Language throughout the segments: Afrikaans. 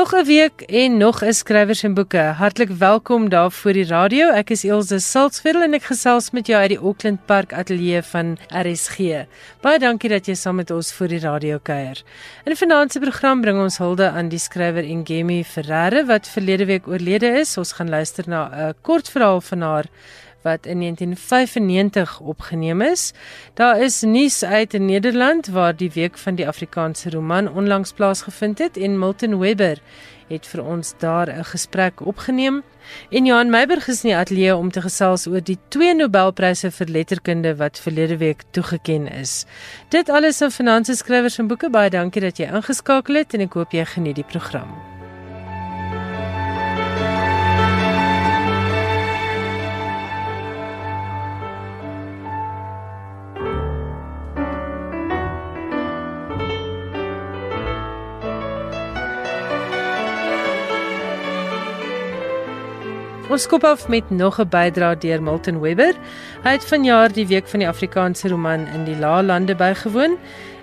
Nog 'n week en nog 'n skrywers en boeke. Hartlik welkom daar voor die radio. Ek is Elsje Salzveld en ek gesels met jou uit die Auckland Park Ateljee van RSG. Baie dankie dat jy saam met ons voor die radio kuier. In vanaand se program bring ons hulde aan die skrywer Ngemi Ferreira wat verlede week oorlede is. Ons gaan luister na 'n kort verhaal van haar wat in 1995 opgeneem is. Daar is nuus uit in Nederland waar die week van die Afrikaanse roman onlangs plaasgevind het en Milton Webber het vir ons daar 'n gesprek opgeneem. En Johan Meiburg is in die ateljee om te gesels oor die twee Nobelpryse vir letterkunde wat verlede week toegeken is. Dit alles in Finansies Skrywers en Boeke. Baie dankie dat jy ingeskakel het en ek hoop jy geniet die program. Ons skop af met nog 'n bydrae deur Milton Webber. Hy het vanjaar die week van die Afrikaanse roman in die Laalande bygewoon.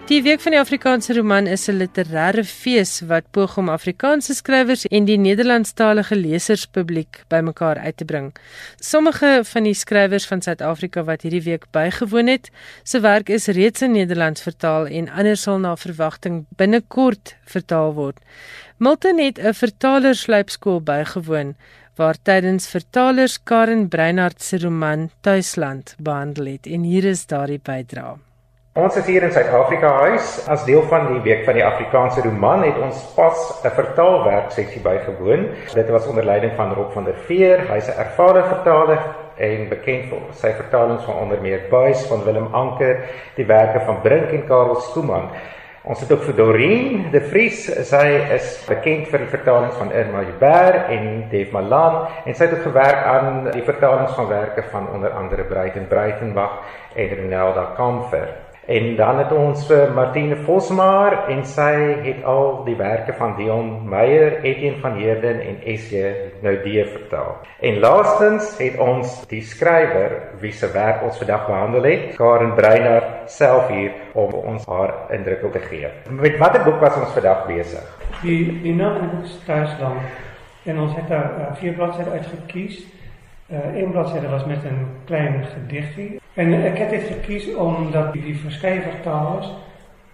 Die week van die Afrikaanse roman is 'n literêre fees wat poog om Afrikaanse skrywers en die Nederlandstalige leserspubliek bymekaar uit te bring. Sommige van die skrywers van Suid-Afrika wat hierdie week bygewoon het, se werk is reeds in Nederlands vertaal en ander sal na verwagting binnekort vertaal word. Milton het 'n vertalerslypskool bygewoon waar tydens vertalers Karen Breinhardt se roman Tuisland behandel het en hier is daardie bydrae. Ons is hier in Suid-Afrika huis as deel van die week van die Afrikaanse roman het ons pas 'n vertaalwerk seksie bygewoon. Dit was onder leiding van Rob van der Veer. Hy's 'n ervare vertaler en bekend vir sy vertalings van onder meer Buys van Willem Anker, die werke van Brink en Karel Skooman. Ons het ook vir Doreen De Vries, sy is bekend vir die vertalings van Irma Huber en Def Malan en sy het ook gewerk aan die vertalings van werke van onder andere Breiten Breitenbach en Renelda Kamfer. En dan het ons vir Martine Vosmaar en sy het al die werke van Dion Meyer, Etienne van Heerden en SJ Noudee vertaal. En laastens het ons die skrywer wie se werk ons vandag behandel het, Karen Breiner self hier om ons haar indruk te gee. Met watter boek was ons vandag besig? Die die naam van die boek is Tuisland en ons het daar uh, vier bladsye uit gekies. Uh, een bladzijde was met een klein gedichtje. En ik heb dit gekozen omdat die verschillende vertalers,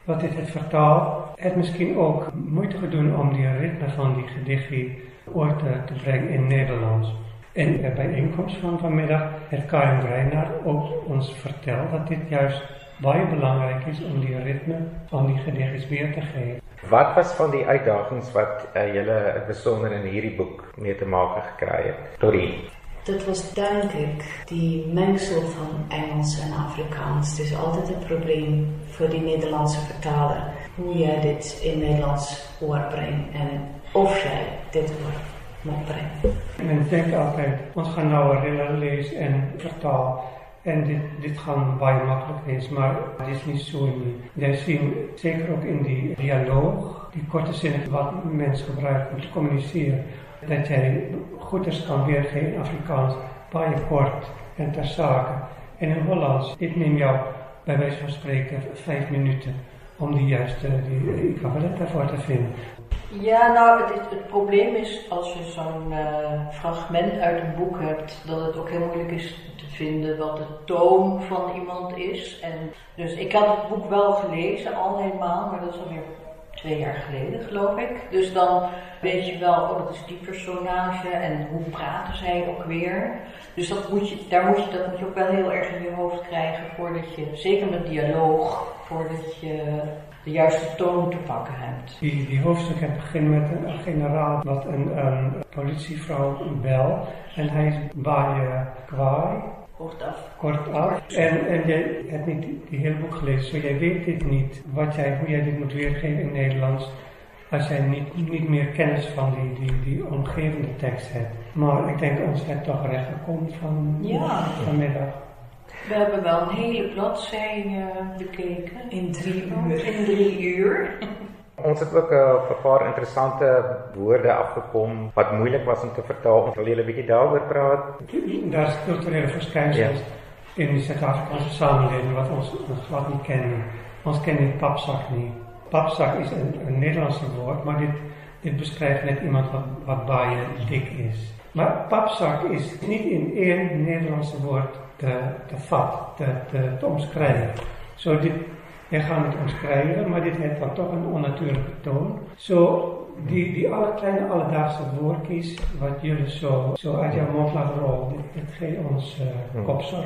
wat dit het vertaald, het misschien ook moeite gedaan om die ritme van die gedichtje ooit te, te brengen in Nederlands. En bij bijeenkomst van vanmiddag heeft Karin Breinaar ook ons verteld dat dit juist baie belangrijk is om die ritme van die gedichtjes weer te geven. Wat was van die uitdagings wat uh, julle besonder in hierdie boek mee te maken gekry het? Dat was denk ik die mengsel van Engels en Afrikaans. Is altijd een probleem voor die Nederlandse vertaler. Hoe jij dit in Nederlands oorbrengt en of jij dit woord moet brengen. Men denkt altijd, ons gaan nou een lezen en vertaal. En dit, dit gaan bij makkelijk is, maar het is niet zo. Wij zien zeker ook in die dialoog, die korte zinnen wat mensen gebruiken om te communiceren dat jij goeders kan weergeven Afrikaans, baie kort en ter zake. En in Hollands, ik neem jou bij wijze van spreken vijf minuten om die juiste die daarvoor te vinden. Ja, nou, het, probleem is als je zo'n uh, fragment uit een boek hebt, dat het ook heel moeilijk is te vinden wat de toon van iemand is. En dus ik had het boek wel gelezen, al helemaal, maar dat is alweer twee jaar geleden, geloof ik. Dus dan weet je wel, oh, dat is die personage en hoe praten zij ook weer. Dus dat moet je, daar moet je, dat moet je ook wel heel erg in je hoofd krijgen voordat je, zeker met dialoog, voordat je de juiste toon te pakken hebt. Die, die hoofdstukken beginnen met een generaal wat een, een politievrouw bel en hij is bij kwaai kortaf. Kortaf. En, en jij hebt niet die hele boek gelezen, zo jij weet dit niet, wat jij, hoe jij dit moet weergeven in Nederlands, als jij niet, niet meer kennis van die, die, die omgevende tekst hebt. Maar ik denk ons het toch recht gekomen van ja. vanmiddag. We hebben wel een hele bladzij uh, bekeken. In drie uur. In drie uur. Ons het ook 'n uh, paar interessante woorde afgekom wat moeilik was om te vertaal. Wil julle 'n bietjie daaroor praat? Daar's kulturele verskynsels ja. in die Suid-Afrikaanse samelewing wat ons ons glad nie ken nie. Ons ken die papsak nie. Papsak is 'n Nederlandse woord, maar dit dit beschrijft net iemand wat, wat baie dik is. Maar papzak is niet in één Nederlandse woord te, te vat, te, te, te omschrijven. Zo dit, wij gaan het omschrijven, maar dit heeft dan toch een onnatuurlijke toon. Zo die, die alle kleine alledaagse woordjes, wat jullie zo, zo uit jouw mond laten rollen, dit, dit geeft ons uh, kopzorg.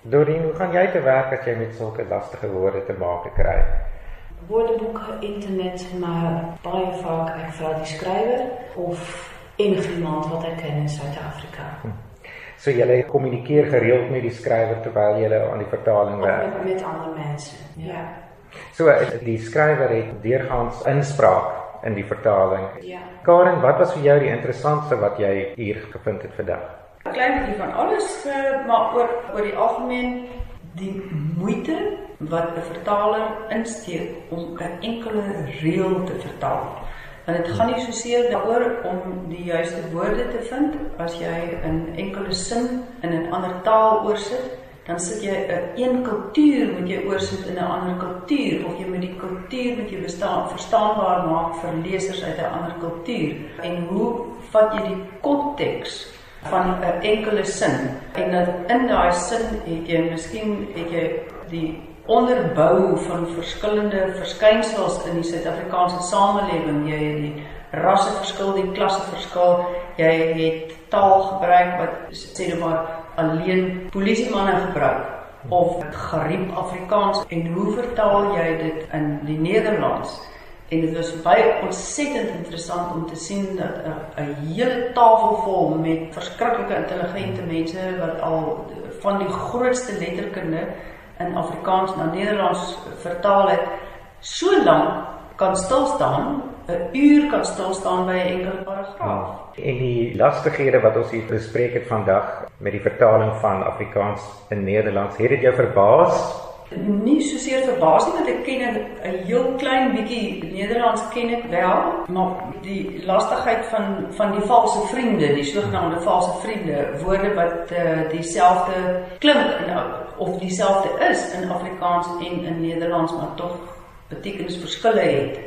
Doreen, hoe gaan jij te werk als jij met zulke lastige woorden te maken krijgt? Woordenboeken, internet, maar baie vaak ek vra die skrywer of enigiemand wat ek ken in Suid-Afrika. Hm. So julle kommunikeer gereeld met die skrywer terwyl julle aan die vertaling werk. Met, met ander mense. Ja. ja. So die skrywer het deurgaans inspraak in die vertaling. Ja. Karen, wat was vir jou die interessantste wat jy hier gevind het vandag? 'n Klein bietjie van alles, eh, maar oor oor die algemeen die moeite wat 'n vertaler insteek om 'n enkele reël te vertaal. En dit gaan nie soseer daaroor om die juiste woorde te vind as jy 'n enkele sin in 'n ander taal oorsit, dan sit jy 'n een kultuur moet jy oorsit in 'n ander kultuur of jy moet die kultuur met jou bestaan verstaanbaar maak vir lesers uit 'n ander kultuur. En hoe vat jy die konteks van 'n enkele sin en dan in daai sin het jy miskien het jy die onderbou van verskillende verskynsels in die Suid-Afrikaanse samelewing. Jy het die rasseverskil, die klasseverskil, jy het taal gebruik wat sê nou maar alleen polisiemanne gebruik of geriep Afrikaans en hoe vertaal jy dit in die Nederlands? En dit was baie ontsettend interessant om te sien dat 'n hele tafel vol met verskriklike intelligente mense wat al van die grootste letterkunde in Afrikaans na Nederlands vertaal het, so lank kan stil staan, 'n uur kan stil staan by 'n enkele paragraaf. Ja. En die lastighede wat ons hier bespreek het vandag met die vertaling van Afrikaans in Nederlands, het dit jou verbaas? Nie soseer verbaas nie want ek ken 'n heel klein bietjie Nederlands ken ek wel, maar die lastigheid van van die valse vriende, die sogenaamde valse vriende, woorde wat uh, dieselfde klink en of dieselfde is in Afrikaans en in Nederlands maar tog betekenisverskille het.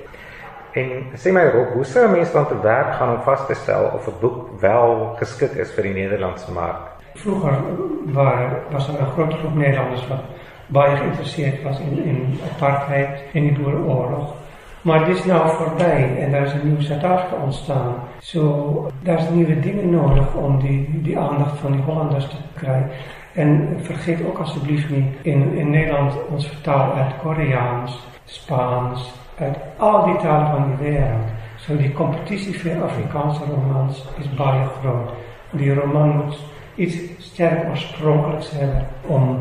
En sê my Rob, hoe sou 'n mens dan te werk gaan om vas te stel of 'n boek wel geskik is vir die Nederlandse mark? Vroeger waar was er 'n groot groep Nederlanders wat baie geïnteresseerd was in in apartheid en die Boereoorlog. Maar dit is nou voorbij en daar is een nieuw Zuid-Afrika ontstaan. Zo, daar zijn nieuwe dingen nodig om die, die aandacht van die Hollanders te krijgen. En vergeet ook alsjeblieft niet in, in Nederland ons vertaal uit Koreaans, Spaans, uit al die talen van die wereld. Zo die competitie voor Afrikaanse romans is baie groot. Die roman moet iets sterk oorspronkelijks hebben om,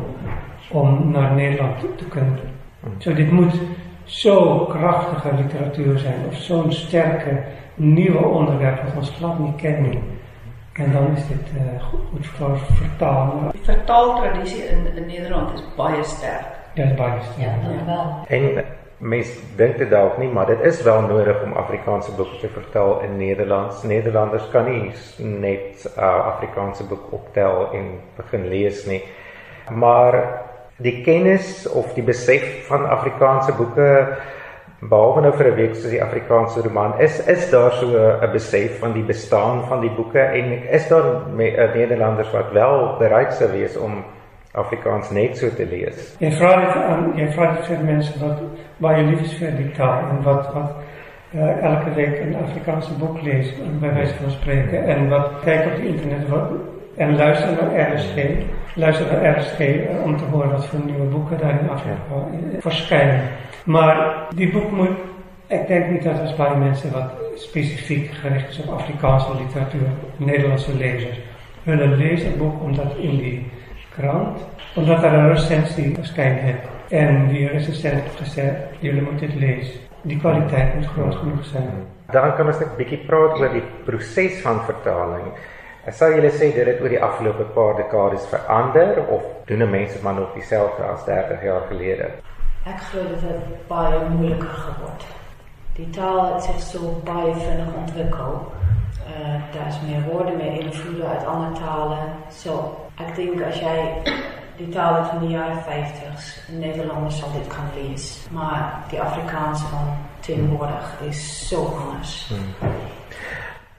om naar Nederland te kunnen. Zo dit moet zo krachtige literatuur zijn of zo'n sterke nieuwe onderwerp dat ons glad niet kennen. En dan is dit uh, goed voor vertalen. Die vertaaltraditie in, in Nederland is baie sterk. Ja, is baie sterk. Ja, dan wel. En mense dink dit dalk nie, maar dit is wel nodig om Afrikaanse boeke te vertaal in Nederlands. Nederlanders kan nie net uh, Afrikaanse boek optel en begin lees nie. Maar die kennis of die besef van Afrikaanse boeke behalwe nou vir 'n week soos die Afrikaanse roman is is daar so 'n besef van die bestaan van die boeke en is daar me, uh, Nederlanders wat wel bereid sou wees om Afrikaans net so te lees. Jy vra dit aan jy vra dit vir mense wat baie lief is vir die taal en wat wat uh, elke week 'n Afrikaanse boek lees by wyse van spreke en wat kyk op die internet wat en luister naar RSG, luister naar RSG uh, om te horen wat voor nieuwe boeken daar in Afrika uh, verschijnen. Maar die boek moet, ik denk niet dat er bij mensen wat specifiek gericht is op Afrikaanse literatuur, Nederlandse lezers, willen lezen het boek omdat in die krant, omdat er een recensie verschijnt heeft. En die recensent heeft gezegd, jullie moeten het lezen. Die kwaliteit moet groot genoeg zijn. Dan kan ons 'n bietjie praat oor die proses van vertaling. Sou julle sê dit het oor die afgelope paar dekades verander of doen mense maar nog dieselfde as 30 jaar gelede? Ek glo dit het baie moeiliker geword. Die taal het zich so baie vinnig ontwikkel. Uh daar's meer woorde, meer invloede uit ander tale. So, ek dink as jy die taal van die jare 50s, Nederlanders sal dit kan lees, maar die Afrikaanse van tegenwoordig is zo anders. Hmm.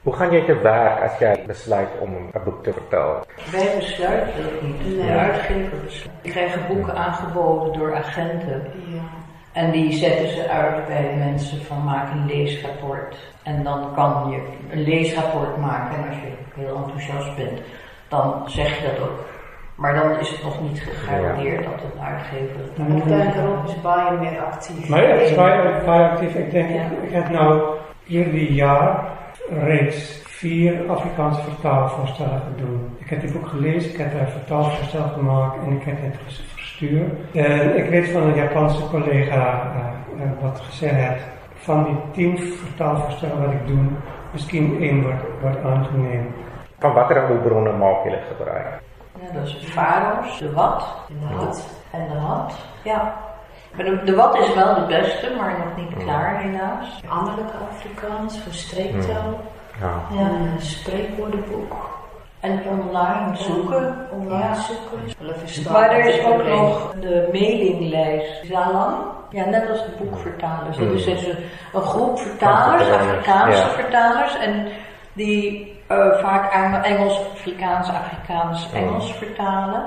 Hoe gaan jy te werk as jy besluit om 'n boek te vertaal? Wij besluiten dat niet. De Nee. uitgever besluit. Die krijgen boeken aangeboden door agenten. Ja. En die zetten ze uit bij mensen van maak een leesrapport. En dan kan je een leesrapport maken. En als je heel enthousiast bent, dan zeg je dat ook. Maar dan is het nog niet gegarandeerd dat een uitgever het denk erop is Bayer meer actief. Maar ja, het is waar actief. Ik denk, Ja. ik heb nou ieder jaar reeds vier Afrikaanse vertaalvoorstellen gedaan. Ik heb die boek gelezen, ik heb daar een vertaalvoorstel gemaakt en ik heb het verstuurd. En ik weet van een Japanse collega eh, eh, wat gezegd heeft, van die tien vertaalvoorstellen wat ik doe, misschien één wordt, wordt aangenomen. Van watter hulpbronne maak jy gebruik? Ja, dat is het Faros, de Wat De Wat. en de Had. Ja. De, de Wat is wel de beste, maar nog niet klaar helaas. Anderlijke Afrikaans voor. Ja. Ja. Een spreekwoordenboek. En online zoeken. Online Ja. zoeken. Maar er is ook nog de mailinglijst Zalang. Ja, net als de boekvertalers. Dat is dus een, een groep vertalers, Afrikaanse ja. vertalers. En die eh, vaak Eng- Engels, Afrikaans, Afrikaans, Engels vertalen.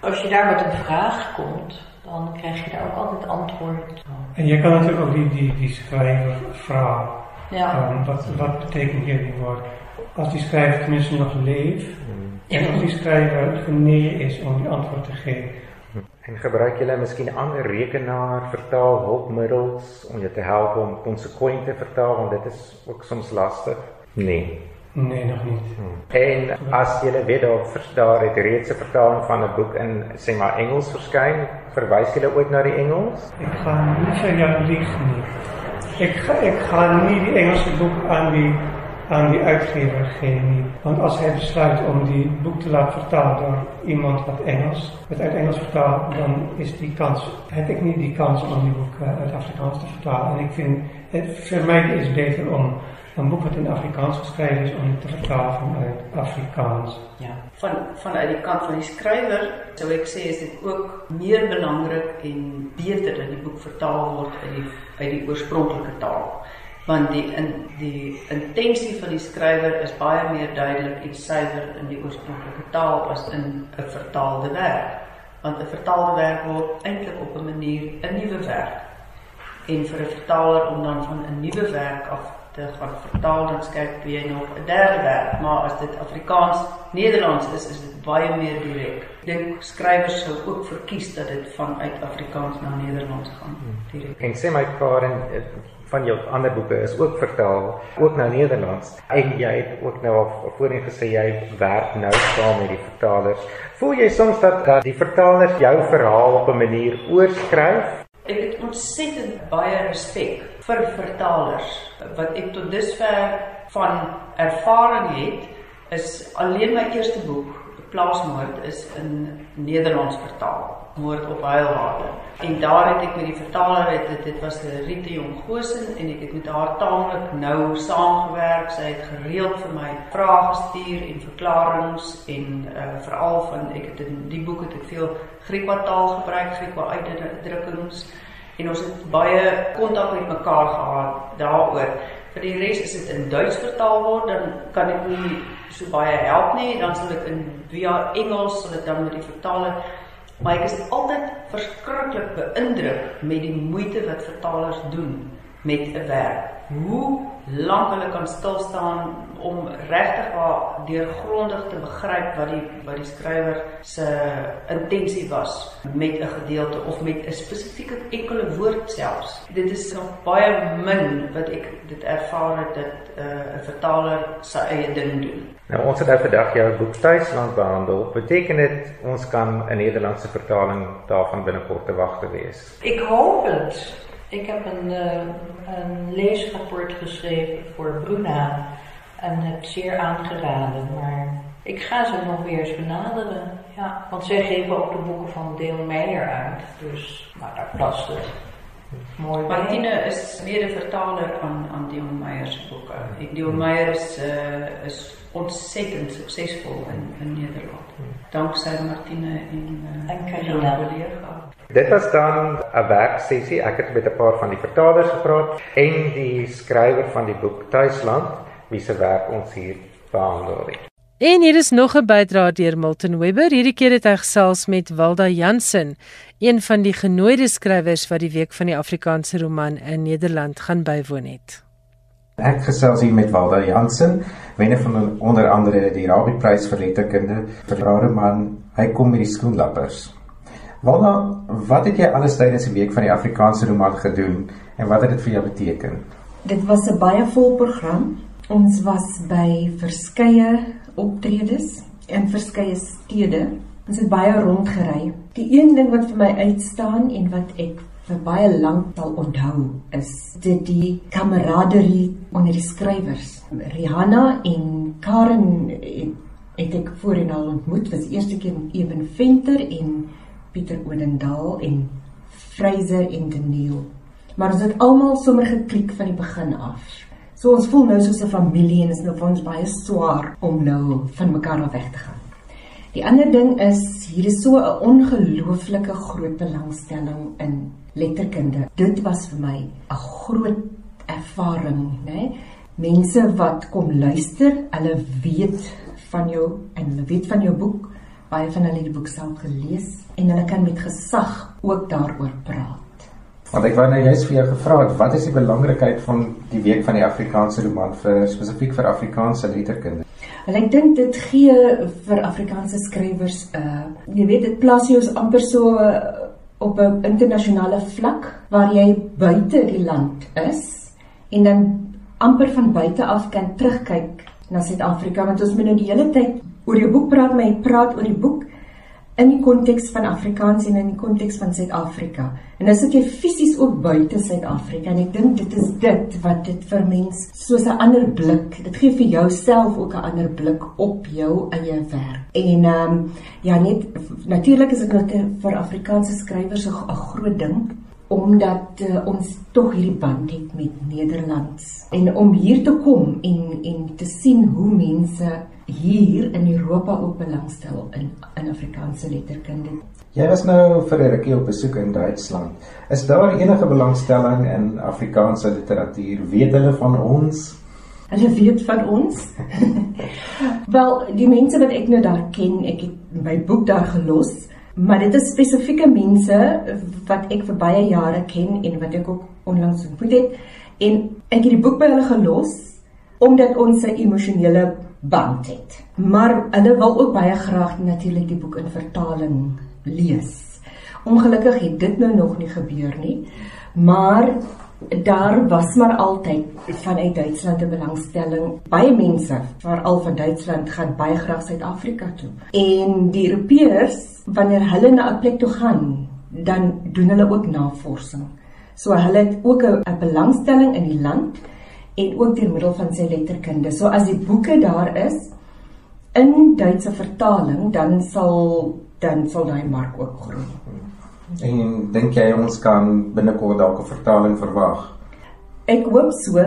Als je daar met een vraag komt, dan krijg je daar ook altijd antwoord. En je kan natuurlijk ook die, die, die schrijver vragen. Ja. Ehm, wat, wat betekent jullie woord? Als die schrijver tenminste nog leeft, en als die schrijver genegen is om die antwoord te geven. En gebruik julle miskien ander rekenaar, vertaal hulpmiddels om jou te help om konsekwent te vertaal want dit is ook soms lastig? Nee. Nee, nog niet. En as jy weet daar daar het reeds vertaling van 'n boek in sê maar Engels verskyn, verwys jy ooit na die Engels? Ik ga niet van jou liegen niet. Ik ga, ik ga niet die Engelse boek aan die, aan die uitgever geven. Niet. Want als hij besluit om die boek te laten vertalen door iemand wat Engels, het uit Engels vertaalt, dan is die kans, heb ik niet die kans om die boek eh, uit Afrikaans te vertalen. En ik vind, het, voor mij is het beter om een boek wat in Afrikaans geschreven is, om het te vertalen vanuit Afrikaans. Ja. Van vanuit die kant van die skrywer, sou ek sê is dit ook meer belangrik en beter dat die boek vertaal word uit die uit die oorspronklike taal. Want die in die intensie van die skrywer is baie meer duidelik en suiwer in die oorspronklike taal as in 'n vertaalde werk. Want 'n vertaalde werk word eintlik op 'n manier 'n nuwe werk. En vir 'n vertaler om dan van 'n nuwe werk af te gaan vertaal, dan skryf jy nog 'n derde werk. Maar as dit Afrikaans Nederlands is, is dit baie meer direk. Ek dink skrywers sou ook verkies dat dit vanuit Afrikaans na Nederlands gaan direk. En sê my Karen, eh, van jou ander boeke is ook vertaal, ook na Nederlands. En jy het ook nou al voorheen gesê jy werk nou saam met die vertalers. Voel jy soms dat dat die vertalers jou verhaal op 'n manier oorskryf? Ek het ontsettend baie respek vir vertalers. Wat ek tot dusver van ervaring het, is alleen my eerste boek, Plaasmoord, is in Nederlands vertaal. Moord op Heilwater. En daar het ek met die vertaler het dit, dit was 'n Rite Jong Goosen en ek het met haar taamlik nou saamgewerk. Sy het gereeld vir my vrae gestuur en verklaringe en uh, veral van ek het in die boek het ek veel Griekwa taal gebruik, Griekwa uitdrukkings en ons het baie kontak met mekaar gehad daaroor. Vir die res is dit in Duits vertaal word, dan kan ek nie so baie help nie, dan sal ek in via Engels sal ek dan met die vertaler maar ek is altyd verskriklik beïndruk met die moeite wat vertalers doen met 'n werk. Hoe lank hulle kan stil staan om regtig waar deurgrondig te begryp wat die wat die skrywer se intensie was met 'n gedeelte of met 'n spesifieke enkele woord selfs. Dit is nog baie min wat ek dit ervaar het dat 'n uh, vertaler sy eie ding doen. Nou ons het nou vandag jou boek Tuisland behandel. Beteken dit ons kan 'n Nederlandse vertaling daarvan binnekort te wag te wees? Ik hoop het. Ik heb een, uh, een leesrapport geschreven voor Bruna en het zeer aangeraden, maar ik ga ze nog weer eens benaderen. Ja, want zij geven ook de boeken van Deel Meijer uit, dus nou, daar past het. Mooi. Martine is mede-vertaler aan, aan Dion Meyer se boeke. En Dion Meyer is, uh, is ontzettend succesvol in, in Nederland. Dankzij Martine en, uh, En Carina. Dit was dan 'n werksessie. Ek het met 'n paar van die vertalers gepraat en die skrywer van die boek Tuisland, wie se werk ons hier behandel het. En hier is nog 'n bydrae deur Milton Webber. Hierdie keer het hy gesels met Wilda Jansen, een van die genooide skrywers wat die week van die Afrikaanse roman in Nederland gaan bywoon het. Ek gesels hier met Walda Jansen, wenner van onder andere die Rabie-prys vir letterkunde vir haar roman Hy kom met die skoenlappers. Walda, wat het jy alles tydens die week van die Afrikaanse roman gedoen en wat het dit vir jou beteken? Dit was 'n baie vol program. Ons was by verskeie optredes in verskeie stede. Ons het baie rondgery. Die een ding wat vir my uitstaan en wat ek vir baie lank sal onthou is dit die kameraderie onder die skrywers. Rihanna en Karen het, het ek voorheen al ontmoet. Was eerste keer met Eben Venter en Pieter Odendaal en Fraser en Daniel. Maar ons het almal sommer geklik van die begin af. So ons voel nou soos 'n familie en is nou vir ons baie swaar om nou van mekaar af weg te gaan. Die ander ding is hier is so 'n ongelooflike groot belangstelling in letterkunde. Dit was vir my 'n groot ervaring, né? Mense wat kom luister, hulle weet van jou en hulle weet van jou boek. Baie van hulle het die boek self gelees en hulle kan met gesag ook daaroor praat. Want ek wou nou juist vir jou gevra het, wat is die belangrikheid van die week van die Afrikaanse roman vir spesifiek vir Afrikaanse letterkunde? En ek dink dit gee vir Afrikaanse skrywers 'n uh, jy weet dit plaas jou amper so uh, op 'n internasionale vlak waar jy buite die land is en dan amper van buite af kan terugkyk na Suid-Afrika want ons moet nou die hele tyd oor jou boek praat, maar jy praat oor die boek in die konteks van Afrikaans en in die konteks van Suid-Afrika. En nou sit jy fisies ook buite Suid-Afrika en ek dink dit is dit wat dit vir mens soos 'n ander blik. Dit gee vir jouself ook 'n ander blik op jou eie werk. En ehm um, ja, net natuurlik is dit te, vir Afrikaanse skrywers 'n groot ding omdat uh, ons tog hierdie band het met Nederlands en om hier te kom en en te sien hoe mense hier in Europa ook belangstel in in Afrikaanse letterkunde. Jy was nou vir 'n rukkie op besoek in Duitsland. Is daar enige belangstelling in Afrikaanse literatuur? Weet hulle van ons? Hulle weet van ons. Wel, die mense wat ek nou daar ken, ek het my boek daar gelos, maar dit is spesifieke mense wat ek vir baie jare ken en wat ek ook onlangs ontmoet het en ek het die boek by hulle gelos omdat ons 'n emosionele band het. Maar hulle wil ook baie graag natuurlik die boek in vertaling lees. Ongelukkig het dit nou nog nie gebeur nie. Maar daar was maar altyd vanuit Duitsland 'n belangstelling. Baie mense, veral van Duitsland, gaan baie graag Suid-Afrika toe. En die Europeërs, wanneer hulle na 'n plek toe gaan, dan doen hulle ook navorsing. So hulle het ook 'n belangstelling in die land en ook deur middel van sy letterkunde. So as die boeke daar is in Duitse vertaling, dan sal dan sal daai mark ook groei. En dink jy ons kan binnekort dalk 'n vertaling verwag? Ek hoop so.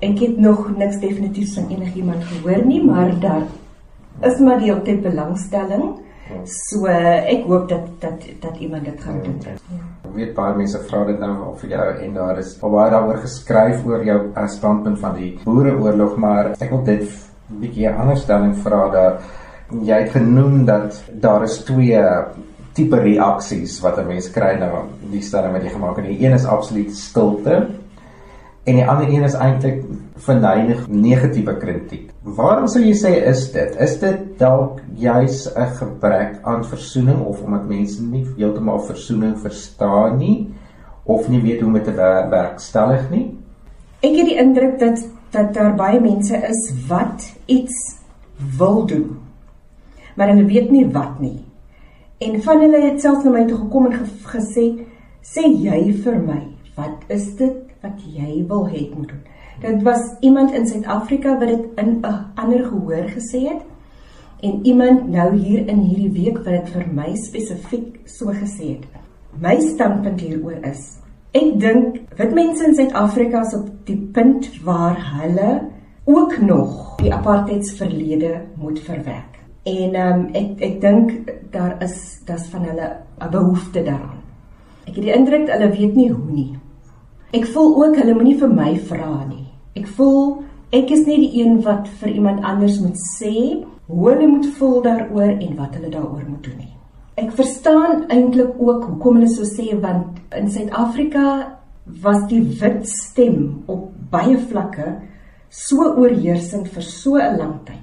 Ek het nog niks definitief van enigiemand gehoor nie, maar daar is maar die op die belangstelling. So ek hoop dat dat dat iemand dit gaan doen. Ja. Ek weet baie mense vra dit nou al vir jou en daar is baie daaroor geskryf oor jou uh, standpunt van die Boereoorlog, maar ek wil dit 'n bietjie 'n ander stelling vra dat jy het genoem dat daar is twee tipe reaksies wat 'n mens kry na die stelling wat jy gemaak het. Die een is absoluut stilte en die ander een is eintlik verneig negatiewe kritiek. Waarom sou jy sê is dit? Is dit dalk juis 'n gebrek aan versoening of omdat mense nie heeltemal versoening verstaan nie of nie weet hoe om dit te werkstellig nie? Ek het die indruk dat dat daar baie mense is wat iets wil doen. Maar hulle weet nie wat nie. En van hulle het selfs na my toe gekom en ge gesê, "Sê jy vir my, wat is dit wat jy wil hê moet doen?" Dit was iemand in Suid-Afrika wat dit in 'n ander gehoor gesê het en iemand nou hier in hierdie week wat dit vir my spesifiek so gesê het. My standpunt hieroor is Ek dink wit mense in Suid-Afrika is op die punt waar hulle ook nog die apartheidsverlede moet verwerk. En ehm um, ek ek dink daar is das van hulle 'n behoefte daaraan. Ek het die indruk hulle weet nie hoe nie. Ek voel ook hulle moenie vir my vra nie. Ek voel ek is nie die een wat vir iemand anders moet sê hoe hulle moet voel daaroor en wat hulle daaroor moet doen nie. Ek verstaan eintlik ook hoekom hulle so sê want in Suid-Afrika was die wit stem op baie vlakke so oorheersend vir so 'n lang tyd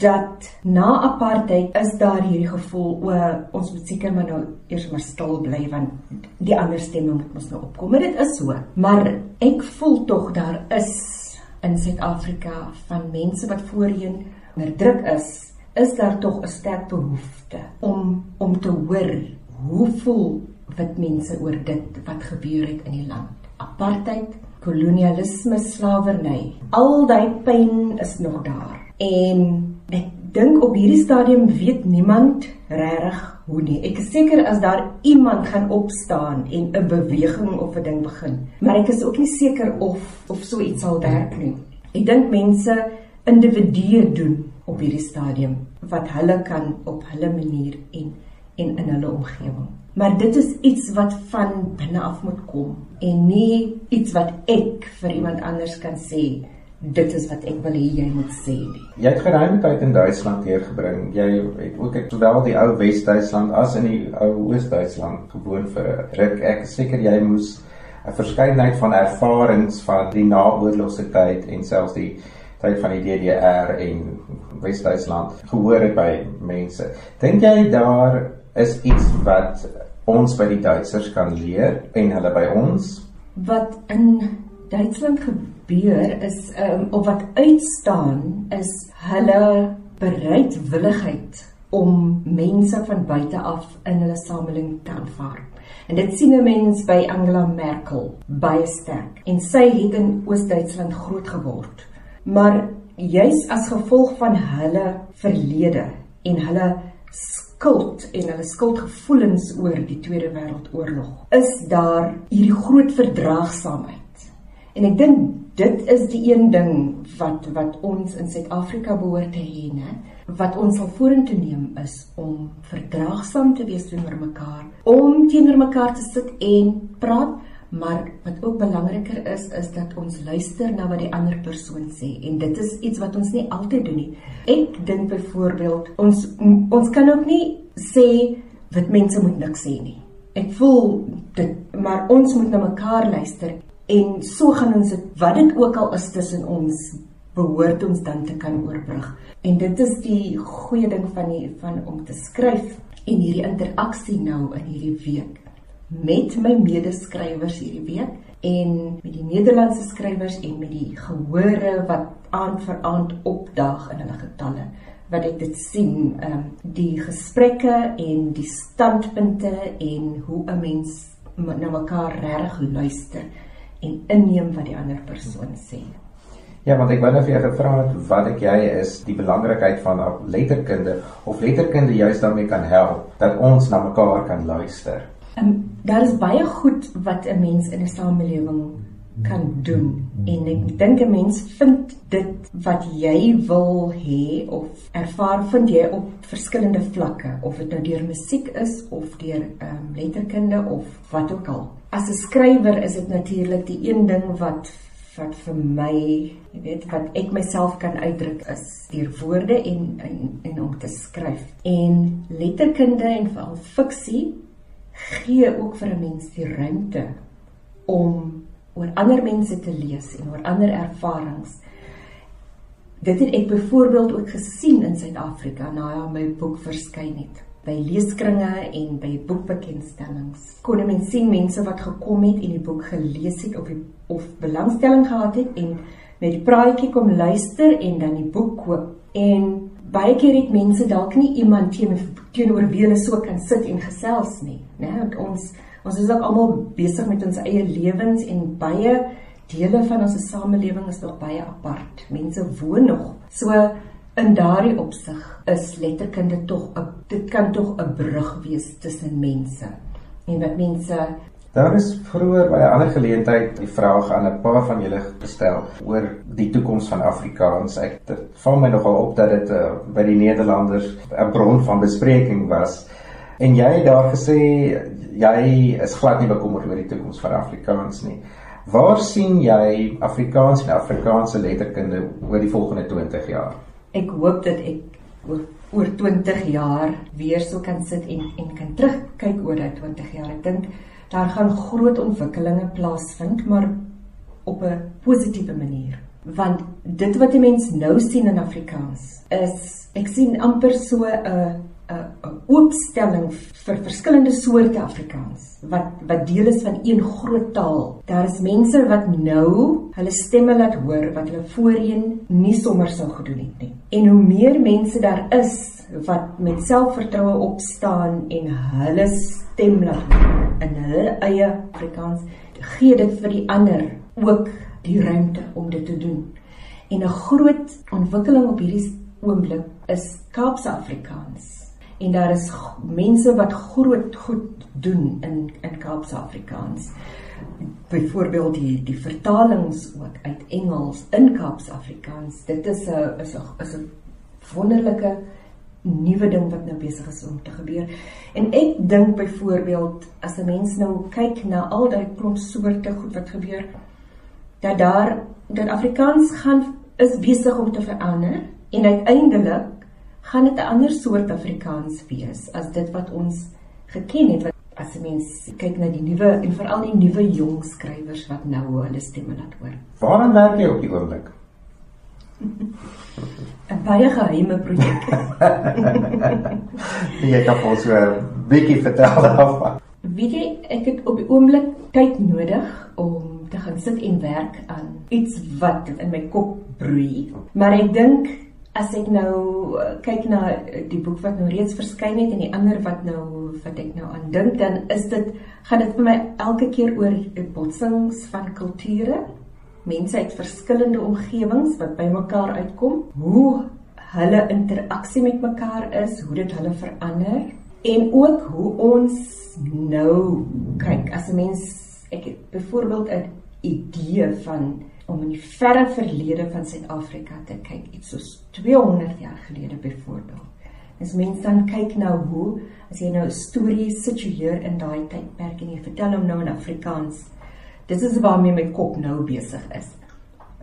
dat na apartheid is daar hierdie gevoel o ons moet seker maar nou eers maar stil bly want die ander stemme moet mos nou opkom. Maar dit is so. Maar ek voel tog daar is in Suid-Afrika van mense wat voorheen onder druk is, is daar tog 'n sterk behoefte om om te hoor hoe voel wit mense oor dit wat gebeur het in die land. Apartheid kolonialisme, slawerny. Al daai pyn is nog daar. En ek dink op hierdie stadium weet niemand regtig hoe nie. Ek is seker as daar iemand gaan opstaan en 'n beweging of 'n ding begin, maar ek is ook nie seker of of so iets sal werk nie. Ek dink mense individue doen op hierdie stadium wat hulle kan op hulle manier en en in hulle omgewing. Maar dit is iets wat van binne af moet kom en nie iets wat ek vir iemand anders kan sê dit is wat ek wil hê jy moet sê nie. Jy het geruime tyd in Duitsland deurgebring. Jy het ook ek sowel die ou Wes-Duitsland as in die ou Oos-Duitsland gewoon vir 'n ruk. Ek is seker jy moes 'n verskeidenheid van ervarings van die naoorlogse tyd en selfs die tyd van die DDR en Wes-Duitsland gehoor het by mense. Dink jy daar is iets wat ons by die Duitsers kan leer en hulle by ons. Wat in Duitsland gebeur is um, of wat uitstaan is hulle bereidwilligheid om mense van buite af in hulle samelewing te aanvaar. En dit sien 'n mens by Angela Merkel baie sterk. En sy het in Oos-Duitsland groot geword. Maar juis as gevolg van hulle verlede en hulle skuld en hulle skuldgevoelens oor die Tweede Wêreldoorlog, is daar hierdie groot verdraagsaamheid. En ek dink dit is die een ding wat wat ons in Suid-Afrika behoort te hê, né? Wat ons sal vorentoe neem is om verdraagsaam te wees teenoor mekaar, om teenoor mekaar te sit en praat Maar wat ook belangriker is is dat ons luister na wat die ander persoon sê en dit is iets wat ons nie altyd doen nie. Ek dink byvoorbeeld ons ons kan ook nie sê wat mense moet niks sê nie. Ek voel dit maar ons moet na mekaar luister en so gaan ons dit wat dit ook al is tussen ons behoort ons dan te kan oorbrug. En dit is die goeie ding van die van om te skryf en hierdie interaksie nou in hierdie week met my medeskrywers hierdie week en met die Nederlandse skrywers en met die gehore wat aand vir aand opdaag in hulle getalle wat ek dit sien ehm um, die gesprekke en die standpunte en hoe 'n mens na mekaar reg luister en inneem wat die ander persoon sê. Ja, want ek wou net vir jou gevra het wat ek jy is die belangrikheid van letterkunde of letterkunde juist daarmee kan help dat ons na mekaar kan luister. Um, daar is baie goed wat 'n mens in 'n samelewing kan doen en ek dink 'n mens vind dit wat jy wil hê of ervaar vind jy op verskillende vlakke of dit nou deur musiek is of deur ehm um, letterkunde of wat ook al. As 'n skrywer is dit natuurlik die een ding wat wat vir my, jy weet, wat ek myself kan uitdruk is deur woorde en, en en om te skryf. En letterkunde en veral fiksie gee ook vir 'n mens die ruimte om oor ander mense te lees en oor ander ervarings. Dit het ek byvoorbeeld ook gesien in Suid-Afrika na my boek verskyn het by leeskringe en by boekbekendstellings. Kon mense sien mense wat gekom het en die boek gelees het of die, of belangstelling gehad het en met die praatjie kom luister en dan die boek koop en baie keer het mense dalk nie iemand teenoor wie hulle so kan sit en gesels nie, né? Want ons ons is ook almal besig met ons eie lewens en baie dele van ons samelewing is nog baie apart. Mense woon nog. So in daardie opsig is letterkunde tog 'n dit kan tog 'n brug wees tussen mense. En wat mense Daar is vroeër by 'n ander geleentheid die vraag aan 'n paar van julle gestel oor die toekoms van Afrikaans. Ek dit val my nogal op dat dit uh, by die Nederlanders 'n bron van bespreking was. En jy het daar gesê jy is glad nie bekommerd oor die toekoms van Afrikaans nie. Waar sien jy Afrikaans en Afrikaanse letterkunde oor die volgende 20 jaar? Ek hoop dat ek oor, oor 20 jaar weer sou kan sit en en kan terugkyk oor daai 20 jaar. Ek dink daar gaan groot ontwikkelinge plaasvind, maar op 'n positiewe manier. Want dit wat die mens nou sien in Afrikaans is ek sien amper so 'n 'n oopstelling vir verskillende soorte Afrikaans wat wat deel is van een groot taal. Daar is mense wat nou hulle stemme laat hoor wat hulle voorheen nie sommer sou gedoen het nie. En hoe meer mense daar is wat met selfvertroue opstaan en hulle stem laat hoor in hulle eie Afrikaans, gee dit vir die ander ook die ruimte om dit te doen. En 'n groot ontwikkeling op hierdie oomblik is Kaapse Afrikaans en daar is mense wat groot goed doen in in Kaapse Afrikaans. Byvoorbeeld die die vertalings ook uit Engels in Kaapse Afrikaans. Dit is 'n is 'n is 'n wonderlike nuwe ding wat nou besig is om te gebeur. En ek dink byvoorbeeld as 'n mens nou kyk na al daai klomp soorte goed wat gebeur dat daar dat Afrikaans gaan is besig om te verander en uiteindelik gaan dit 'n ander soort Afrikaans wees as dit wat ons geken het wat as 'n mens kyk na die nuwe en veral die nuwe jong skrywers wat nou hulle stemme laat hoor. Waaraan werk jy op die oomblik? 'n baie geheime projek. jy kan ons 'n bietjie vertel daarvan. Weet jy, ek het op die oomblik tyd nodig om te gaan sit en werk aan iets wat in my kop broei. Maar ek dink as ek nou eh, kyk na eh, die boek wat nou reeds verskyn het en die ander wat nou wat ek nou aan dink dan is dit gaan dit vir my elke keer oor botsings van kulture. Mense uit verskillende omgewings wat bymekaar uitkom. Hoe hulle interaksie met mekaar is hoe dit hulle verander. En ook hoe ons nou kyk as 'n mens ek het byvoorbeeld 'n idee van om in die verre verlede van Suid-Afrika te kyk, iets soos 200 jaar gelede byvoorbeeld. As mense dan kyk nou hoe as jy nou 'n storie situeer in daai tydperk en jy vertel hom nou in Afrikaans, dis is waarmee my kop nou besig is.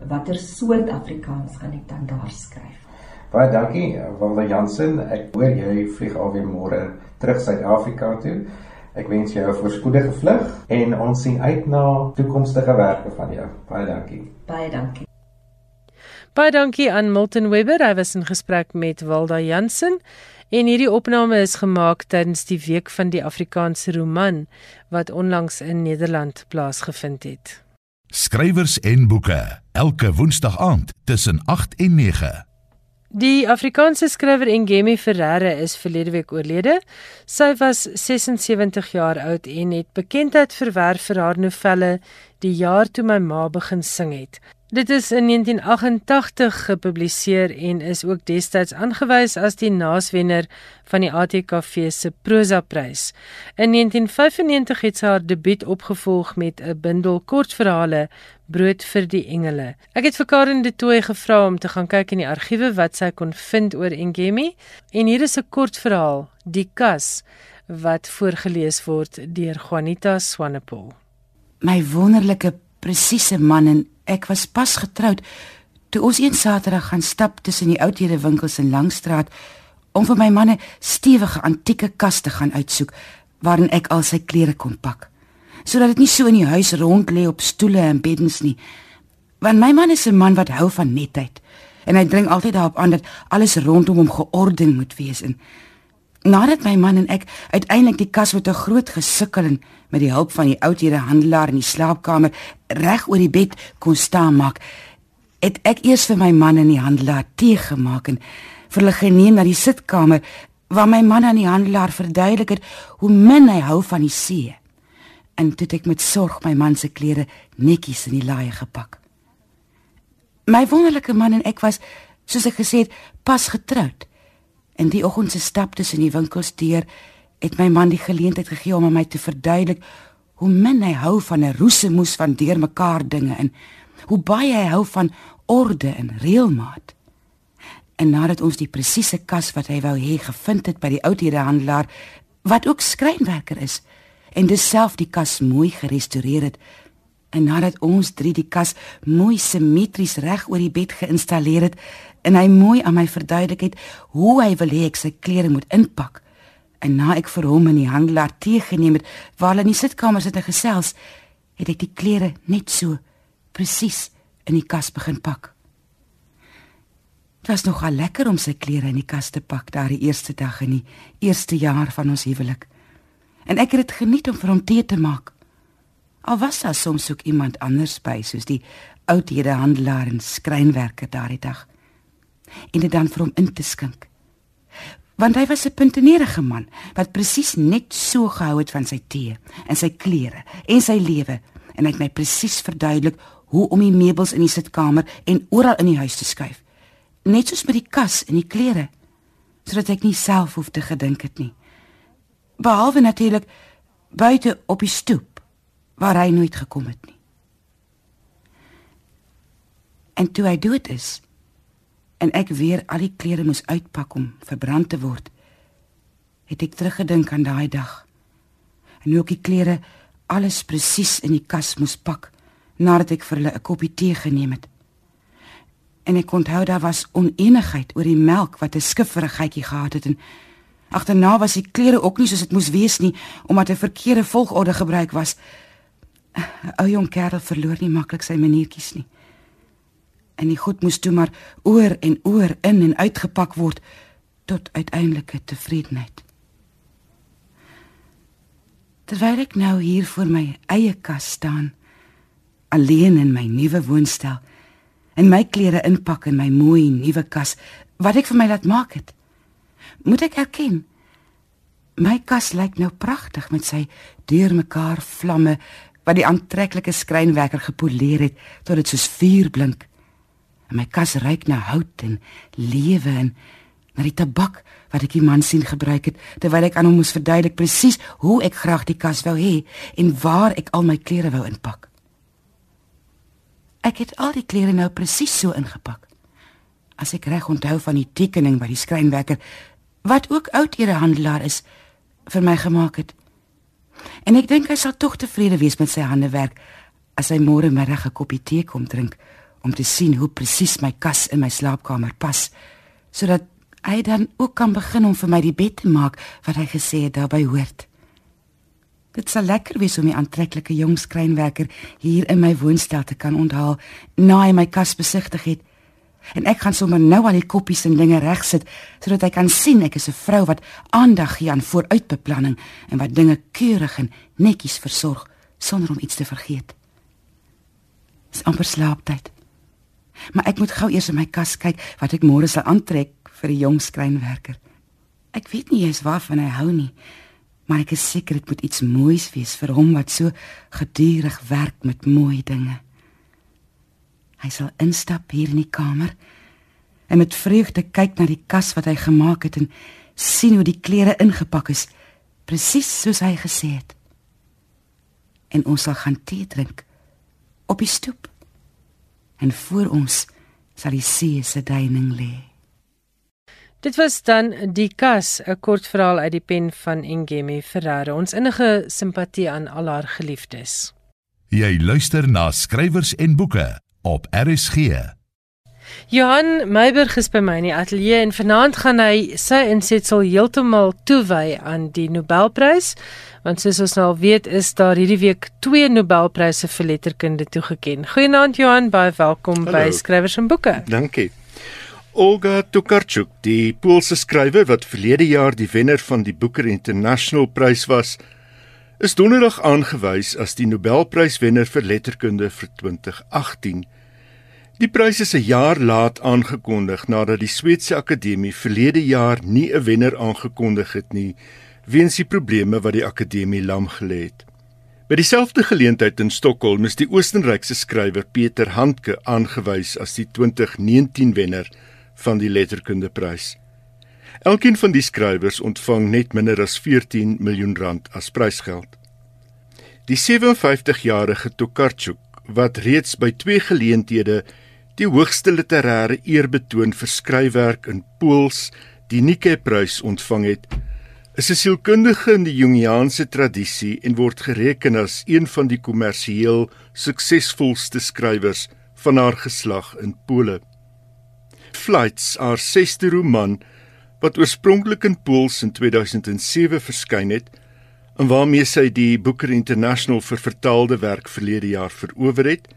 Watter soort Afrikaans gaan ek dan daar skryf? Baie dankie, Wanda Jansen. Ek hoor jy vlieg alweer môre terug Suid-Afrika toe. Ek wens jou 'n voorspoedige vlug en ons sien uit na toekomstige werke van jou. Baie dankie. Baie dankie. Baie dankie aan Milton Webber. Hy was in gesprek met Walda Jansen en hierdie opname is gemaak tydens die week van die Afrikaanse roman wat onlangs in Nederland plaasgevind het. Skrywers en boeke elke woensdag aand tussen 8 en 9. Die Afrikaanse skrywer Ngemi Ferreira is verlede week oorlede. Sy was 76 jaar oud en het bekendheid verwerf vir haar novelle Die jaar toe my ma begin sing het. Dit is in 1988 gepubliseer en is ook destyds aangewys as die naaswenner van die ATKV se prosa prys. In 1995 het sy haar debuut opgevolg met 'n bundel kortverhale Brood vir die engele. Ek het vir Karen de Tooy gevra om te gaan kyk in die argiewe wat sy kon vind oor Ngemi en hier is 'n kortverhaal, Die Kas, wat voorgeles word deur Juanita Swanepoel. My wonderlike presiese man en ek was pas getroud toe ons een Saterdag gaan stap tussen die oudhede winkels in Langstraat om vir my manne stewige antieke kaste gaan uitsoek waarin ek al sy klere kon pak sodat dit nie so in die huis rond lê op stoele en beddens nie. Want my man is 'n man wat hou van netheid en hy dring altyd daarop aan dat alles rondom hom georden moet wees en Nadat my man en ek uiteindelik die kas met 'n groot gesukkel en met die hulp van die oudhede handelaar in die slaapkamer reg oor die bed kon staan maak, het ek eers vir my man en die handelaar tee gemaak en vir hulle geneem na die sitkamer waar my man aan die handelaar verduidelik het hoe min hy hou van die see. En toe ek met sorg my man se klere netjies in die laaie gepak. My wonderlike man en ek was, soos ek gesê het, pas getroud. In die oggend se stap tussen die winkels deur het my man die geleentheid gegee om aan my te verduidelik hoe min hy hou van 'n roesemoes van deurmekaar dinge en hoe baie hy hou van orde en reëlmaat. En nadat ons die presiese kas wat hy wou hê gevind het by die oudheidhandelaar wat ook skrynwerker is en dis self die kas mooi gerestoreer het en nadat ons drie die kas mooi simmetries reg oor die bed geïnstalleer het en hy mooi aan my verduidelik het hoe hy wil hê ek sy klere moet inpak En na ek vir hom in die handelaar teëgeneem het waar hulle in die sitkamer sit en gesels, het ek die klere net so presies in die kas begin pak. Dit was nogal lekker om sy klere in die kas te pak daardie eerste dag in die eerste jaar van ons huwelik. En ek het dit geniet om vir hom tee te maak. Al was daar soms ook iemand anders by, soos die oudhede handelaar en skrynwerker daardie dag. En dit dan vir hom in te skink. Want hy was 'n puntenerige man wat presies net so gehou het van sy tee en sy klere en sy lewe. En hy het my presies verduidelik hoe om die meubels in die sitkamer en oral in die huis te skuif. Net soos met die kas en die klere sodat ek nie self hoef te gedink het nie. Behalwe natuurlik buite op die stoep waar hy nooit gekom het nie. En toe hy dood is en ek weer al die klere moes uitpak om verbrand te word, het ek teruggedink aan daai dag. En hoe ek die klere alles presies in die kas moes pak nadat ek vir hulle 'n koppie tee geneem het. En ek onthou daar was onenigheid oor die melk wat 'n skifferigheidjie gehad het en agterna was die klere ook nie soos dit moes wees nie omdat 'n verkeerde volgorde gebruik was. 'n Ou jong kerel verloor nie maklik sy maniertjies nie en die goed moes toe maar oor en oor in en uitgepak word tot uiteindelike tevredenheid. Terwyl ek nou hier voor my eie kas staan, alleen in my nuwe woonstel en my klere inpak in my mooi nuwe kas wat ek vir my laat maak het, moet ek erken my kas lyk nou pragtig met sy deurmekaar vlamme wat die aantreklike skrynwerker gepoleer het tot dit soos vuur blink. En my kas ruik na hout en lewe en na die tabak wat ek die man sien gebruik het terwyl ek aan hom moes verduidelik presies hoe ek graag die kas wou hê en waar ek al my klere wou inpak. Ek het al die klere nou presies so ingepak. As ek reg onthou van die tekening wat die skrynwerker wat ook oudere handelaar is vir my gemaak het. En ek dink hy sal tog tevrede wees met sy handewerk as hy môre middag 'n koppie tee kom drink om te sien hoe presies my kas in my slaapkamer pas sodat hy dan ook kan begin om vir my die bed te maak wat hy gesê het daarby hoort. Dit sal lekker wees om die aantreklike jong skrynwerker hier in my woonstel te kan onthaal na hy my kas besigtig het. En ek gaan sommer nou al die koppies en dinge regsit sodat hy kan sien ek is 'n vrou wat aandag gee aan vooruitbeplanning en wat dinge keurig en netjies versorg sonder om iets te vergeet. Dis amper slaaptyd. Maar ek moet gou eers in my kas kyk wat ek môre sal aantrek vir 'n jong skrynwerker. Ek weet nie eens waarvan hy hou nie, maar ek is seker dit moet iets moois wees vir hom wat so gedurig werk met mooi dinge. Hy sal instap hier in die kamer en met vreugde kyk na die kas wat hy gemaak het en sien hoe die klere ingepak is presies soos hy gesê het. En ons sal gaan tee drink op die stoep en voor ons sal die see se duining lê. Dit was dan die kas, 'n kort verhaal uit die pen van Ngemi Ferreira. Ons innige simpatie aan al haar geliefdes. Jy luister na skrywers en boeke op RSG. Johan Meiberg is by my in die ateljee en vanaand gaan hy sy insetsel heeltemal toewy aan die Nobelprys want soos ons nou al weet is daar hierdie week twee Nobelpryse vir letterkunde toegekend. Goeienaand Johan, baie welkom Hallo. by Skrywers en Boeke. Dankie. Olga Tokarczuk, die Poolse skrywer wat verlede jaar die wenner van die Booker International Prys was, is donderdag aangewys as die Nobelpryswenner vir letterkunde vir 2018. Die prys is 'n jaar laat aangekondig nadat die Sweedse Akademie verlede jaar nie 'n wenner aangekondig het nie weens die probleme wat die akademie lam gelê het. By dieselfde geleentheid in Stockholm is die Oostenrykse skrywer Peter Handke aangewys as die 2019 wenner van die letterkundeprys. Elkeen van die skrywers ontvang net minder as 14 miljoen rand as prysgeld. Die 57-jarige Tokarczuk wat reeds by twee geleenthede die hoogste literêre eerbetoon vir skryfwerk in Pools, die Nike-prys ontvang het, is 'n sielkundige in die Jungiaanse tradisie en word gereken as een van die kommersieel suksesvolste skrywers van haar geslag in Pole. Flights, haar sesde roman wat oorspronklik in Pools in 2007 verskyn het en waarmee sy die Booker International vir vertaalde werk verlede jaar verower het,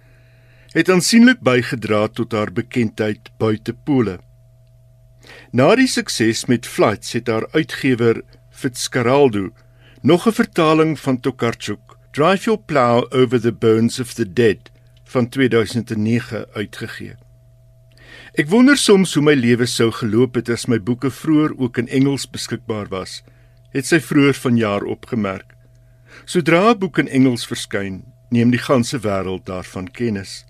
het aansienlik bygedra tot haar bekendheid buite Pole. Na die sukses met Flights het haar uitgewer Fitzcarraldo nog 'n vertaling van Tokarczuk, Drive Your Plow Over the Bones of the Dead van 2009 uitgegee. Ek wonder soms hoe my lewe sou geloop het as my boeke vroeër ook in Engels beskikbaar was, het sy vroeër vanjaar opgemerk. Sodra 'n boek in Engels verskyn, neem die ganse wêreld daarvan kennis.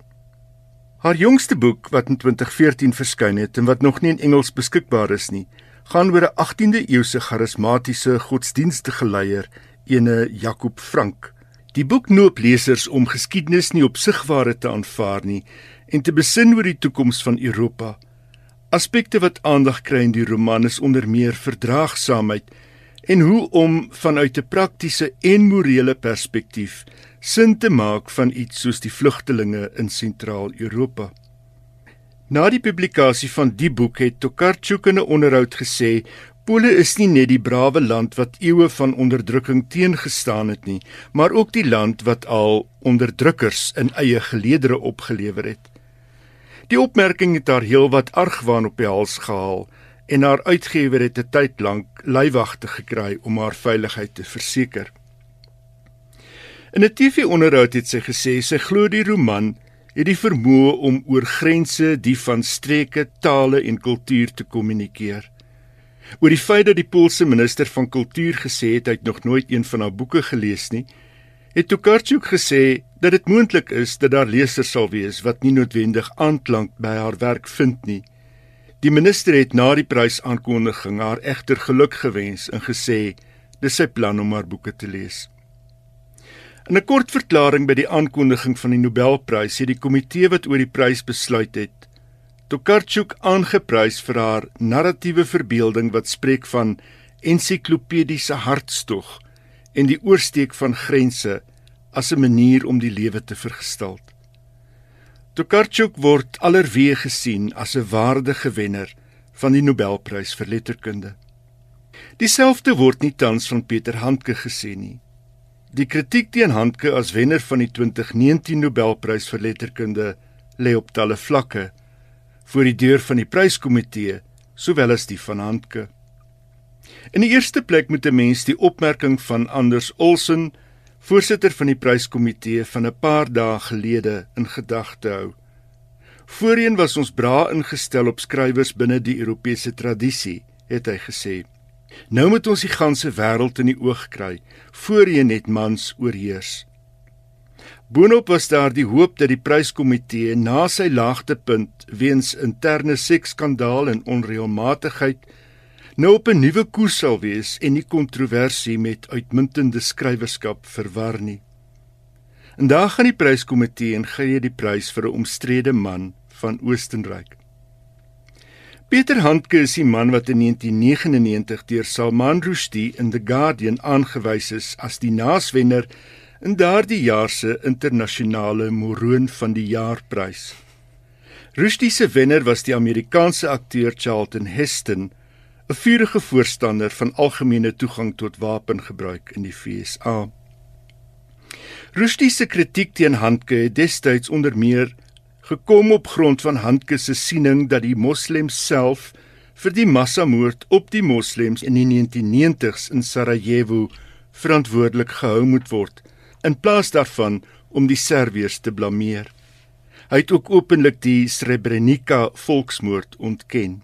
Haar jongste boek wat in 2014 verskyn het en wat nog nie in Engels beskikbaar is nie, gaan oor 'n 18de eeuse charismatiese godsdienstige leier, ene Jakob Frank. Die boek noop lesers om geskiedenis nie op sigware te aanvaar nie en te besin oor die toekoms van Europa. Aspekte wat aandag kry in die roman is onder meer verdraagsaamheid en hoe om vanuit 'n praktiese en morele perspektief sin te maak van iets soos die vlugtelinge in Sentraal-Europa. Na die publikasie van die boek het Tokarczuk in 'n onderhoud gesê: "Pole is nie net die brawe land wat eeue van onderdrukking teengestaan het nie, maar ook die land wat al onderdrukkers in eie geleedere opgelewer het." Die opmerking het haar heelwat argwaan op die hals gehaal en haar uitgewer het 'n tyd lank leiwagte gekry om haar veiligheid te verseker. In 'n TV-onderhoud het sy gesê sy glo die roman het die vermoë om oor grense die van streke, tale en kultuur te kommunikeer. Oor die feit dat die Poolse minister van kultuur gesê het hy het nog nooit een van haar boeke gelees nie, het Tokarczuk gesê dat dit moontlik is dat daar lesers sal wees wat nie noodwendig aanklank by haar werk vind nie. Die minister het na die prysaankondiging haar egter geluk gewens en gesê dis sy plan om haar boeke te lees. In 'n kort verklaring by die aankondiging van die Nobelprys het die komitee wat oor die prys besluit het, Tokarczuk aangeprys vir haar narratiewe verbeelding wat spreek van ensiklopediese hartstog en die oorsteek van grense as 'n manier om die lewe te vergestel. Tokarczuk word allerweë gesien as 'n waardige wenner van die Nobelprys vir letterkunde. Dieselfde word nie tans van Pieter Handke gesê nie. Die kritiek teen Handke as wenner van die 2019 Nobelprys vir letterkunde lê op talle vlakke voor die deur van die pryskomitee sowel as die van Handke. In die eerste plek moet 'n mens die opmerking van Anders Olsen, voorsitter van die pryskomitee van 'n paar dae gelede in gedagte hou. Voorheen was ons braa ingestel op skrywers binne die Europese tradisie, het hy gesê. Nou moet ons die ganse wêreld in die oog kry, voorheen net mans oorheers. Boonop was daar die hoop dat die pryskomitee na sy laagtepunt weens interne seksskandaal en onreëlmatigheid nou op 'n nuwe koers sal wees en nie kontroversie met uitmuntende skrywerskap verwar nie. En daar gaan die pryskomitee en gee die prys vir 'n omstrede man van Oostenryk. Peter Handke is die man wat in 1999 deur Salman Rushdie in The Guardian aangewys is as die naaswenner in daardie jaar se internasionale Moroon van die Jaarprys. Rushdie se wenner was die Amerikaanse akteur Charlton Heston, 'n vurige voorstander van algemene toegang tot wapengebruik in die VSA. Rushdie se kritiek teen Handke het destyds onder meer gekom op grond van Handke se siening dat die moslems self vir die massamoord op die moslems in die 1990s in Sarajevo verantwoordelik gehou moet word in plaas daarvan om die Serviërs te blameer. Hy het ook openlik die Srebrenica volksmoord ontken.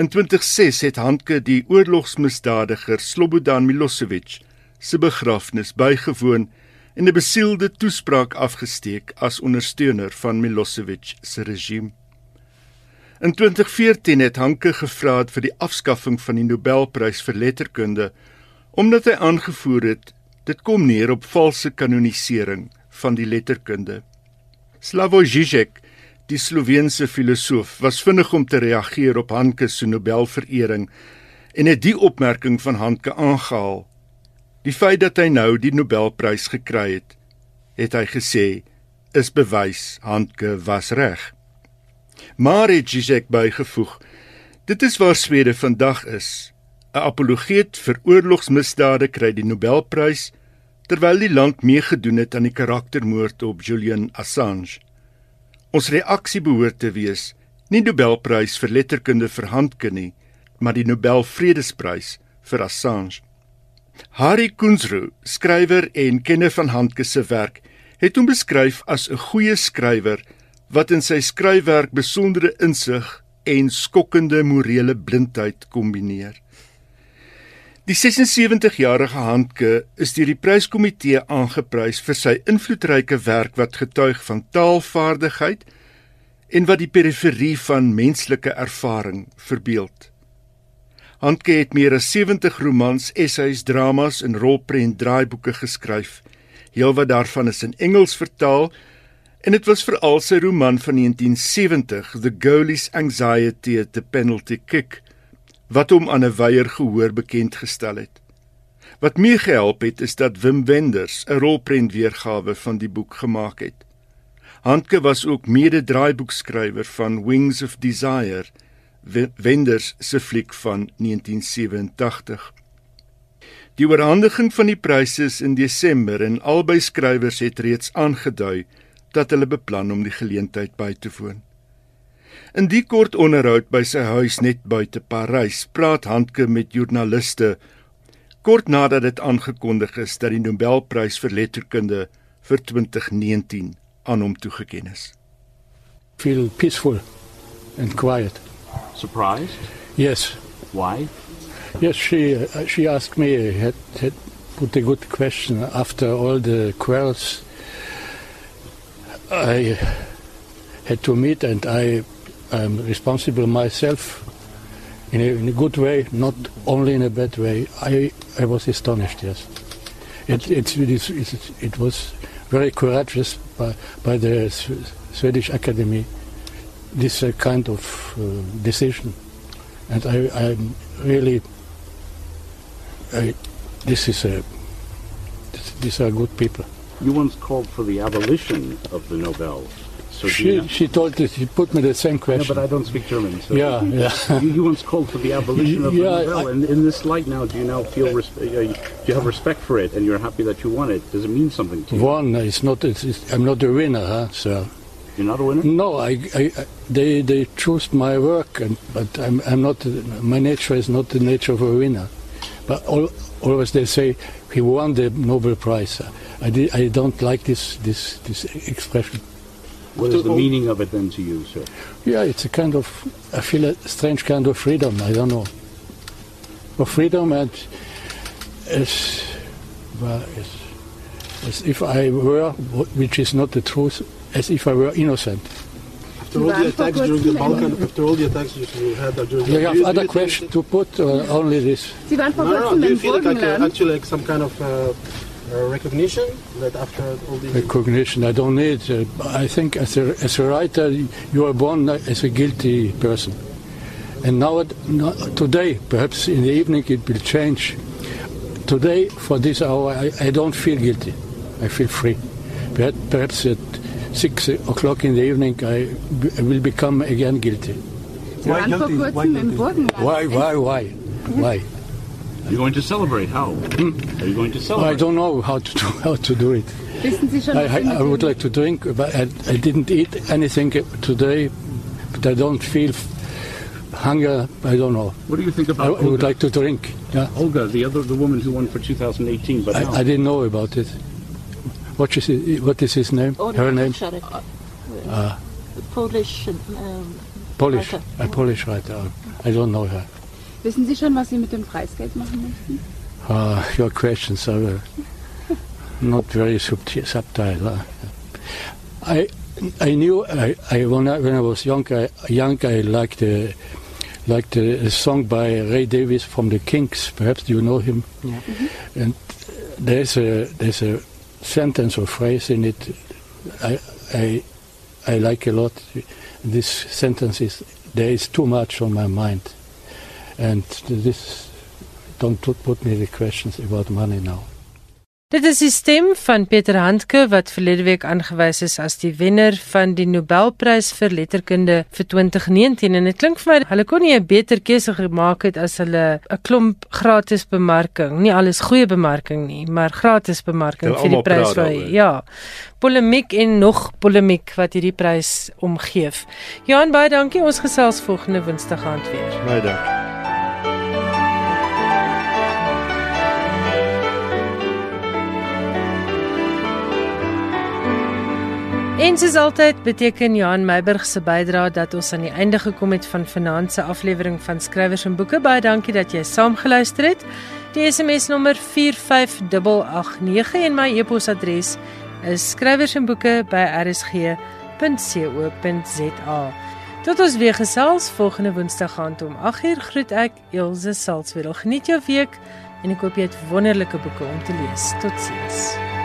In 2006 het Handke die oorlogsmisdadiger Slobodan Milosevic se begrafnis bygewoon en 'n besielde toespraak afgesteek as ondersteuner van Milosevic se regime. In 2014 het Hanke gevra vir die afskaffing van die Nobelprys vir letterkunde omdat hy aangevoer het Dit kom neer op valse kanonisering van die letterkunde. Slavoj Žižek, die Sloveense filosoof, was vinnig om te reageer op Handke se Nobelverering en het die opmerking van Handke aangehaal. Die feit dat hy nou die Nobelprys gekry het, het hy gesê, is bewys Handke was reg. Maar het Zizek bygevoeg, dit is waar Swede vandag is. 'n Apologeet vir oorlogsmisdade kry die Nobelprys terwyl die land meegedoen het aan die karaktermoord op Julian Assange. Ons reaksie behoort te wees nie Nobelprys vir letterkunde vir Handke nie, maar die Nobel Vredesprys vir Assange. Harry Kunzru, skrywer en kenner van Handke se werk, het hom beskryf as 'n goeie skrywer wat in sy skryfwerk besondere insig en skokkende morele blindheid kombineer. Die 76-jarige Handke is deur die pryskomitee aangeprys vir sy invloedryke werk wat getuig van taalvaardigheid en wat die periferie van menslike ervaring verbeeld. Handke het meer as 70 romans, essays, dramas en rolprent draaiboeke geskryf Heelwat daarvan is in Engels vertaal en dit was veral sy roman van 1970, The Goalie's Anxiety at the Penalty Kick, wat hom aan 'n weier gehoor bekend gestel het. Wat meer gehelp het is dat Wim Wenders 'n rolprent weergawe van die boek gemaak het. Handke was ook mede-draaiboekskrywer van Wings of Desire, Wenders se fliek van 1987. Die oorhandiging van die pryse is in Desember en albei skrywers het reeds aangedui dat hulle beplan om die geleentheid by te woon. In die kort onderhoud by sy huis net buite Parys, praat Handke met joernaliste kort nadat dit aangekondig is dat die Nobelprys vir letterkunde vir 2019 aan hom toegekend is. Feel peaceful and quiet. Surprised? Yes. Why? Yes, she uh, she asked me had, had put a good question after all the quarrels I had to meet, and I am responsible myself in a, in a good way, not only in a bad way. I I was astonished. Yes, it it, it, it, it was very courageous by by the Swedish Academy this uh, kind of uh, decision, and I I'm really I, this is a this, these are good people. You once called for the abolition of the Nobel. So she, she told me, she put me the same question. No, but I don't speak German. So yeah, yeah. You, you, once called for the abolition of yeah, the Nobel. I, and in this light now, do you now feel, uh, do you have respect for it and you're happy that you won it? Does it mean something to you? One, it's not, it's, it's, I'm not a winner, huh, so. You're not a winner? No, I, I, I they, they chose my work, and, but I'm, I'm not, my nature is not the nature of a winner. But all, always they say he won the Nobel Prize. I, did, I don't like this, this, this expression. What is the meaning of it then to you, sir? Yeah, it's a kind of, I feel a strange kind of freedom, I don't know. Of freedom and as, well, as, as if I were, which is not the truth, as if I were innocent. After all the attacks during the Balkan, after all the attacks you had during the Do you have other questions to put or only this? no, no, no. Do you feel like uh, actually like some kind of uh, uh, recognition that after all the Recognition, I don't need. Uh, I think as a, as a writer, you are born as a guilty person. And now, now, today, perhaps in the evening it will change. Today, for this hour, I, I don't feel guilty. I feel free. Perhaps, perhaps at six o'clock in the evening, I, I will become again guilty. Why guilty? Why guilty? Why, why, why, why? Are you going to celebrate? How? Hmm? Are you going to celebrate? I don't know how to do, how to do it. Wissen I, I, I would like to drink, but I, I didn't eat anything today. But I don't feel hunger. I don't know. What do you think I, about I would like to drink. Yeah. Olga, the other, the woman who won for 2018, but. I, I didn't know about it. What is it, what is his name? Olga Her name? Szarek, Uh, Polish um, Polish. writer. A Polish writer. I don't know her. Wissen Sie schon, was Sie mit dem Preisgeld machen möchten? Uh, your questions are uh, not very subti- subtle. uh. I I knew I, I when I when I was young I, young I liked uh, liked a, a song by Ray Davis from the Kinks. Perhaps you know him. Yeah. And there's a there's a sentence or phrase in it I I I like a lot. This sentence is there is too much on my mind, and this don't put me the questions about money now. Dit is die stem van Pieter Handke wat verlede week aangewys is as die wenner van die Nobelprys vir letterkunde vir 2019 en dit klink vir my hulle kon nie 'n beter keuse gemaak het as hulle 'n klomp gratis bemarking, nie alles goeie bemarking nie, maar gratis bemarking vir die prys vir ja. Polemiek en nog polemiek wat hierdie prys omgeef. Johan baie dankie, ons gesels volgende Woensdag aand weer. Baie dankie. En soos altyd beteken Johan Meiburg se bydrae dat ons aan die einde gekom het van vanaand se aflewering van skrywers en boeke. Baie dankie dat jy saamgeluister het. Die SMS nommer 45889 en my e-posadres is skrywersenboeke@rsg.co.za. Tot ons weer gesels volgende Woensdag aand om 8uur groet ek Elsje Salzwetel. Geniet jou week en ek hoop jy het wonderlike boeke om te lees. Totsiens.